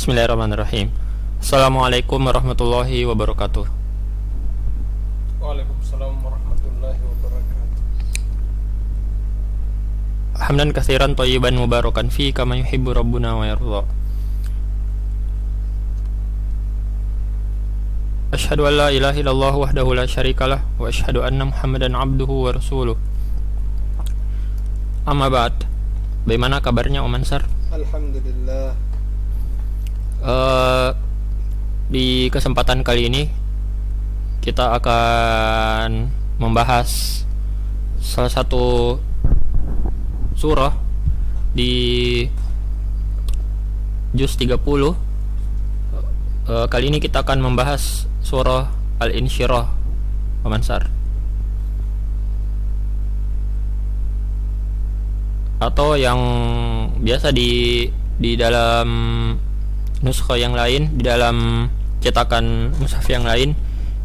Bismillahirrahmanirrahim. Assalamualaikum warahmatullahi wabarakatuh. Waalaikumsalam warahmatullahi wabarakatuh. Hamdan katsiran thayyiban mubarakan fi kama yuhibbu rabbuna wa yarda. Asyhadu an la ilaha illallah wahdahu la syarikalah wa asyhadu anna Muhammadan abduhu wa rasuluh. Amma ba'd. Bagaimana kabarnya Om Ansar? Alhamdulillah. Eh, di kesempatan kali ini kita akan membahas salah satu surah di juz 30 Eh, kali ini kita akan membahas surah Al-Insyirah Pemansar atau yang biasa di di dalam nuskha yang lain di dalam cetakan mushaf yang lain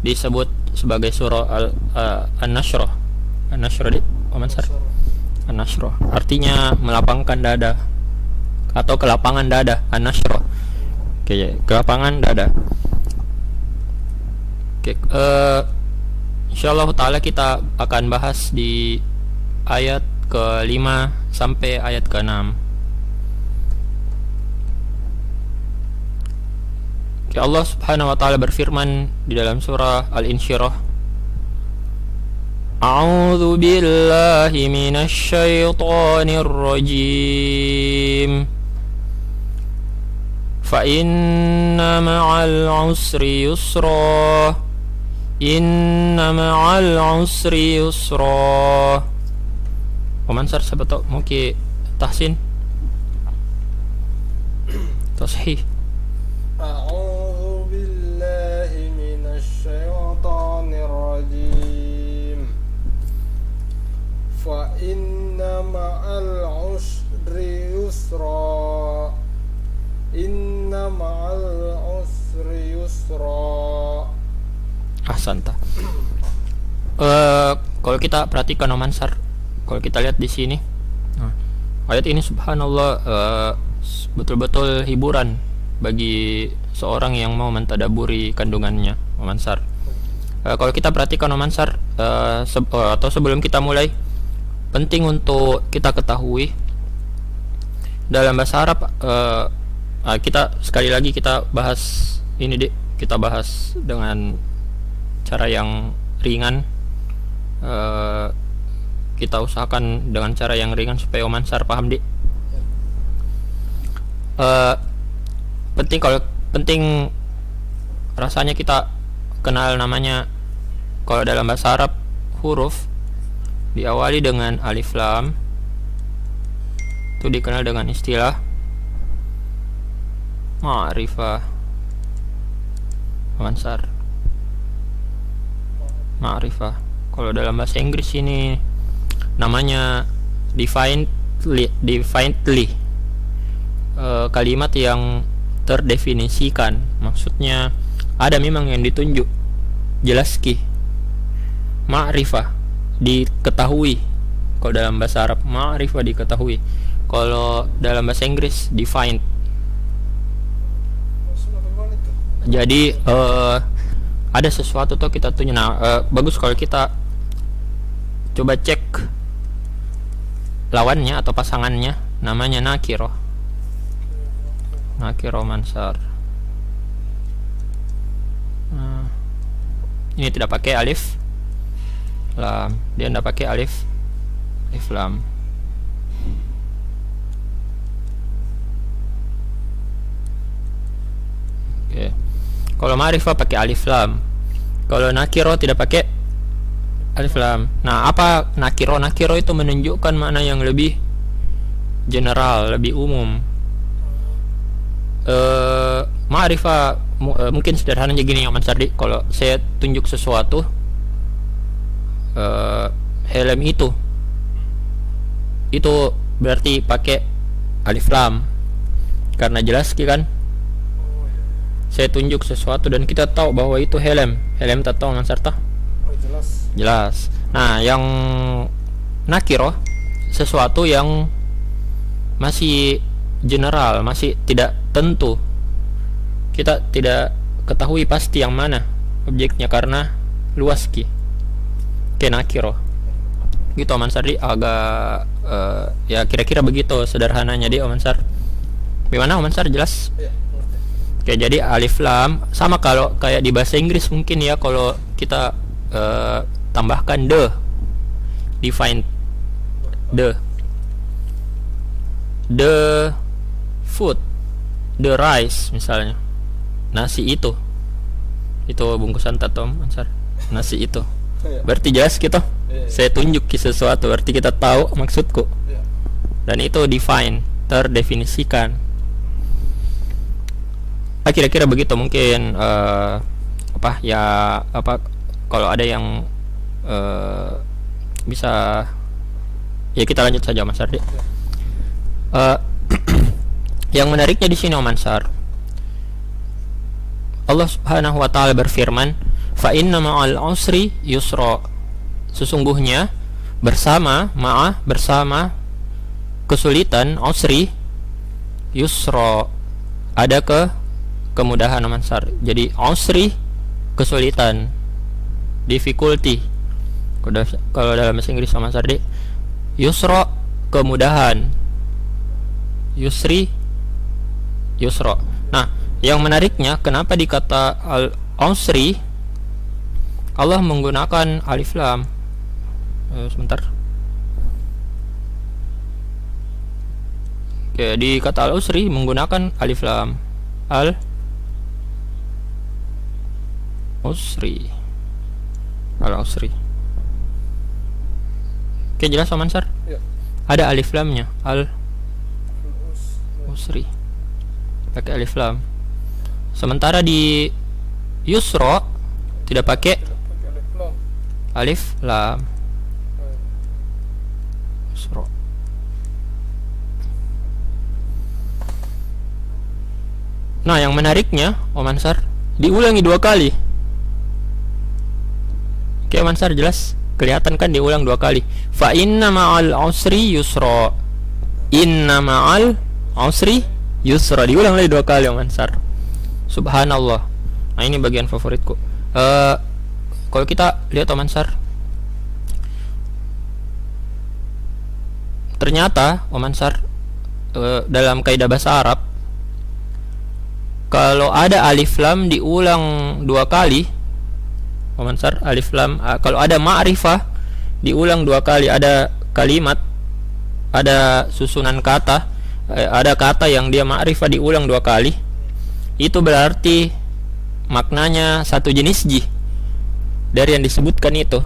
disebut sebagai surah al uh, an-nashrah an-nashrah di Pemansar an-nashrah artinya melapangkan dada. Atau kelapangan dada. An-nashrah oke kelapangan dada. Oke uh, insyaallah taala kita akan bahas di ayat ke-5 sampai ayat ke-6 Oke, Allah Subhanahu wa taala berfirman di dalam surah Al-Insyirah. A'udzu billahi minasy syaithanir rajim. Fa inna ma'al usri yusra. Inna ma'al usri yusra. Pemansar sahabat mungkin tahsin? Tashih A'udzu yusra. Inna ma'al usri yusra. Ahsanta. Eh kalau kita perhatikan Om Ansar, kalau kita lihat di sini, nah, ayat ini subhanallah eh, betul-betul hiburan bagi seorang yang mau mentadaburi kandungannya, Om Ansar. Eh, kalau kita perhatikan Om Ansar, eh, se- eh, atau sebelum kita mulai, penting untuk kita ketahui dalam bahasa Arab eh, ah, kita sekali lagi kita bahas ini deh, kita bahas dengan cara yang ringan. Eh, kita usahakan dengan cara yang ringan supaya Om Ansar paham dik. Eh, penting kalau penting rasanya kita kenal namanya kalau dalam bahasa Arab huruf diawali dengan alif lam itu dikenal dengan istilah ma'rifah Om Ansar ma'rifah. Kalau dalam bahasa Inggris ini namanya definitely definitely Eh, kalimat yang terdefinisikan. Maksudnya ada memang yang ditunjuk. Jelas ki ma'rifah diketahui. Kalau dalam bahasa Arab ma'rifah diketahui kalau dalam bahasa Inggris defined. Jadi eh ada sesuatu tuh kita tunjuk nah eh, bagus kalau kita coba cek lawannya atau pasangannya. Namanya nakiro. Nakiro mansar Nah, ini tidak pakai alif lam. Dia tidak pakai alif alif lam Kalau ma'rifah pakai alif lam. Kalau nakiro tidak pakai alif lam. Nah, apa nakiro? Nakiro itu menunjukkan makna yang lebih general, lebih umum. Eh, ma'rifah mu- eh, mungkin sederhananya gini Om Sardi, kalau saya tunjuk sesuatu eh helm itu itu berarti pakai alif lam karena jelas kan. Saya tunjuk sesuatu dan kita tahu bahwa itu helm. Helm tak tahu Mas Sarta Oh jelas. jelas. Nah yang nakiro sesuatu yang masih general masih tidak tentu. Kita tidak ketahui pasti yang mana objeknya karena luas ki. Kenakiro gitu Oman Sar. Di agak eh, ya kira-kira begitu sederhananya di Oman Sar. Gimana Oman Sar? Jelas? Ngerti Oke, jadi alif lam sama kalau kayak di bahasa Inggris mungkin ya kalau kita eh, tambahkan the define the the food the rice misalnya. Nasi itu. Itu bungkusan tatom ansar. Nasi itu. Ya berarti jelas gitu. Iya, iya. saya tunjuk sesuatu berarti kita tahu maksudku. Dan itu define terdefinisikan ah, kira-kira begitu mungkin eh, apa ya apa kalau ada yang eh, bisa ya kita lanjut saja Mas Ardi. Eh, yang menariknya di sini Om Ansar Allah Subhanahu wa taala berfirman fa inna ma'al usri yusra. Sesungguhnya bersama ma'ah bersama kesulitan usri yusra. Ada ke kemudahan Om Ansar jadi usri kesulitan. Difficulty. Kalau dalam bahasa Inggris Om Ansar di yusra kemudahan. Yusri yusra nah yang menariknya kenapa dikata al usri Allah menggunakan alif lam. Eh, sebentar. Oke, di kata al usri menggunakan alif lam. Al usri al usri Oke, jelas Om Ansar? ya. Ada alif lamnya. Al Us- usri pakai alif lam. Sementara di yusro tidak pakai alif lam. alif lam. Yusro. Nah yang menariknya Om Ansar diulangi dua kali oke Om Ansar jelas. Kelihatan kan diulang dua kali. Fa inna ma'al usri yusra. Inna ma'al usri yusra. Diulang lagi dua kali Om Ansar subhanallah. Nah ini bagian favoritku. Eh kalau kita lihat Om Ansar ternyata Om Ansar eh, dalam kaidah bahasa Arab kalau ada alif lam diulang dua kali Om Ansar alif lam ah, kalau ada ma'rifah diulang dua kali. Ada kalimat ada susunan kata eh, ada kata yang dia ma'rifah diulang dua kali. Itu berarti maknanya satu jenis ji dari yang disebutkan itu.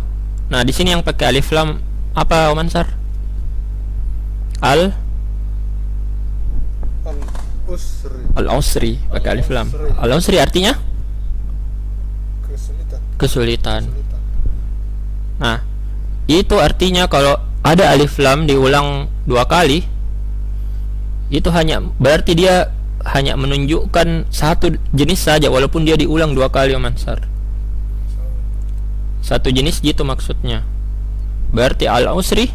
Nah di sini yang pakai alif lam apa Om Ansar al al usri al usri pakai alif lam. Al-usri. al usri artinya kesulitan Nah, itu artinya kalau ada alif lam diulang dua kali, itu hanya berarti dia hanya menunjukkan satu jenis saja walaupun dia diulang dua kali Om Ansar. Satu jenis gitu maksudnya. Berarti al usri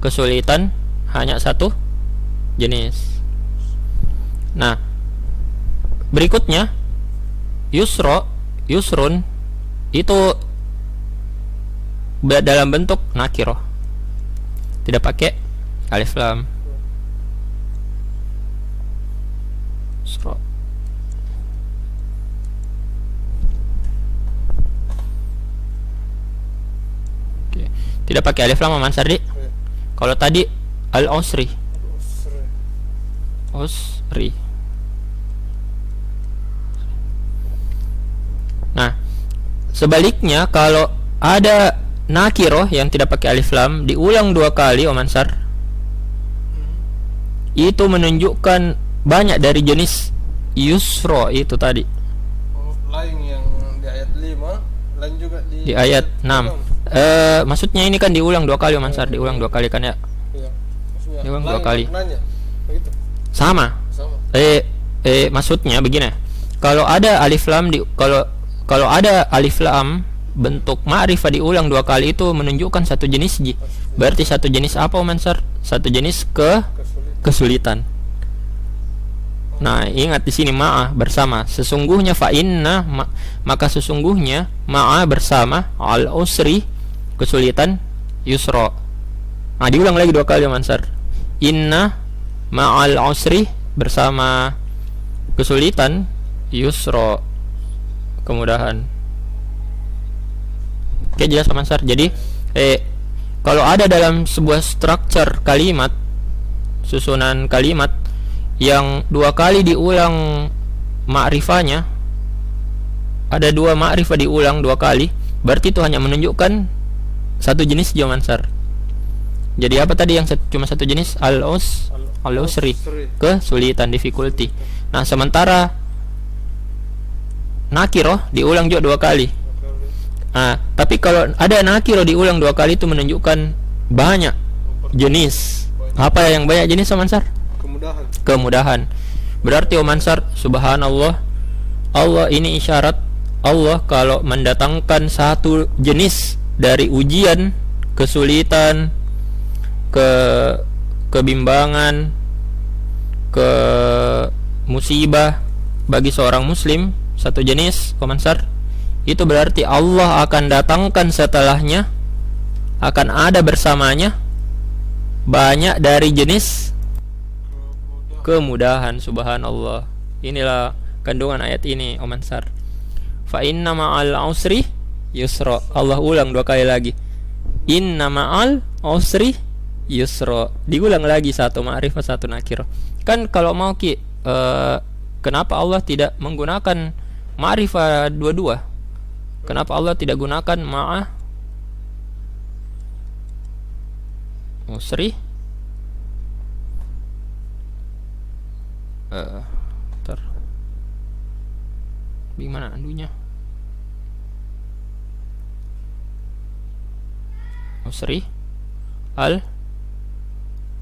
kesulitan hanya satu jenis. Nah, berikutnya yusro, yusrun itu dalam bentuk nakiroh tidak pakai alif lam. Oke. tidak pakai alif lam Maman Sardi Ya. kalau tadi al usri usri nah sebaliknya kalau ada nakiroh yang tidak pakai alif lam diulang dua kali Om Ansar itu menunjukkan banyak dari jenis yusro itu tadi. Oh, lain yang di ayat 5 lain juga di di ayat 6 eh maksudnya ini kan diulang dua kali Om Ansar diulang dua kali kan ya? Iya. Maksudnya Diulang dua kali. sama. Sama. Eh eh maksudnya begini. Kalau ada alif lam di kalau kalau ada alif lam bentuk ma'rifah diulang dua kali itu menunjukkan satu jenis ji berarti satu jenis apa Om Ansar satu jenis ke kesulitan Nah, ingat di sini ma'a bersama. Sesungguhnya fa inna ma- maka sesungguhnya ma'a bersama al usri kesulitan yusra. Nah, diulang lagi dua kali Mansar. Inna ma'al usri bersama kesulitan yusra kemudahan. Oke, jelas Mansar. Jadi, eh kalau ada dalam sebuah structure kalimat susunan kalimat yang dua kali diulang ma'rifahnya ada dua ma'rifah diulang dua kali berarti itu hanya menunjukkan satu jenis jamansar jadi apa tadi yang cuma satu jenis? Al-us al-usri. Kesulitan difficulty. Nah sementara nakiro diulang juga dua kali. Nah tapi kalau ada nakiro diulang dua kali itu menunjukkan banyak jenis. Apa yang banyak jenis Mansar kemudahan. Kemudahan. Berarti Om Ansar subhanallah Allah ini isyarat Allah kalau mendatangkan satu jenis dari ujian kesulitan ke kebimbangan ke musibah bagi seorang muslim satu jenis Om Ansar itu berarti Allah akan datangkan setelahnya akan ada bersamanya banyak dari jenis kemudahan subhanallah. Inilah kandungan ayat ini Om Ansar fa inna ma'al usri yusra. Allah ulang dua kali lagi. Inna ma'al usri yusra. Diulang lagi satu ma'rifah satu nakir. Kan kalau mau ki uh, kenapa Allah tidak menggunakan ma'rifah dua-dua. Kenapa Allah tidak gunakan ma'ah? Usri uh, ter gimana andunya Usri Al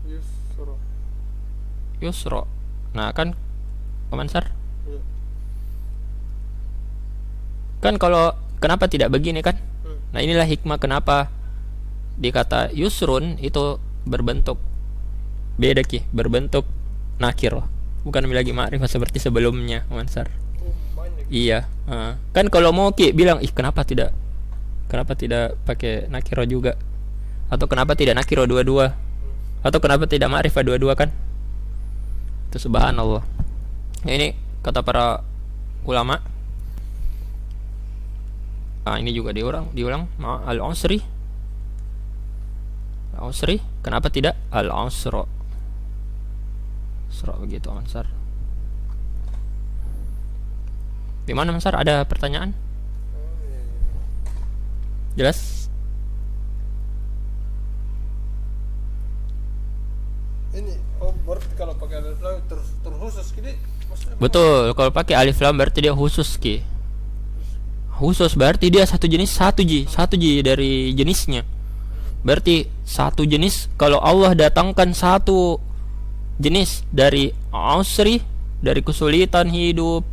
Yusra. Yusro Nah kan Komansar ya. Kan kalau Kenapa tidak begini kan? Hmm. Nah inilah hikmah kenapa Dikata Yusrun itu berbentuk Beda ki Berbentuk Nakir. Bukan lagi ma'rifah seperti sebelumnya Mansar Oh, iya uh, kan kalau mau ki bilang ih kenapa tidak kenapa tidak pakai nakiro juga? Atau kenapa tidak nakiro dua-dua? Atau kenapa tidak ma'rifah dua-dua kan? Itu subhanallah. Ini kata para ulama ah ini juga diulang diulang al usri al usri kenapa tidak al usra Surah begitu Mansar. Di mana Mansar? Ada pertanyaan? Jelas? ini oh berarti kalau pakai alif lam terus terkhusus gini maksudnya Betul. Kalau pakai alif lam berarti dia khusus ki. Khusus berarti dia satu jenis satu ji, satu ji dari jenisnya. Berarti satu jenis kalau Allah datangkan satu jenis dari ausri dari kesulitan hidup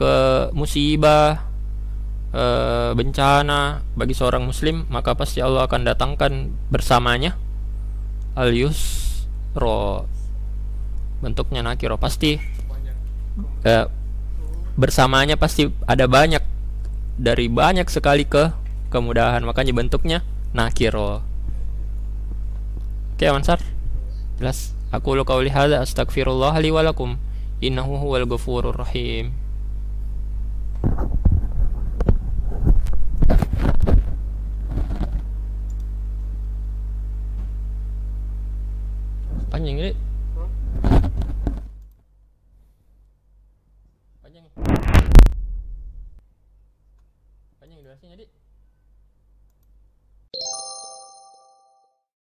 ke musibah eh, bencana bagi seorang muslim maka pasti Allah akan datangkan bersamanya. Al yusro bentuknya nakiro pasti eh, bersamanya pasti ada banyak dari banyak sekali ke kemudahan. Makanya bentuknya nakiro. Oke Mansar jelas. Aku lu qauli hadza astaghfirullah li wa lakum. Innahu huwal ghafurur rahim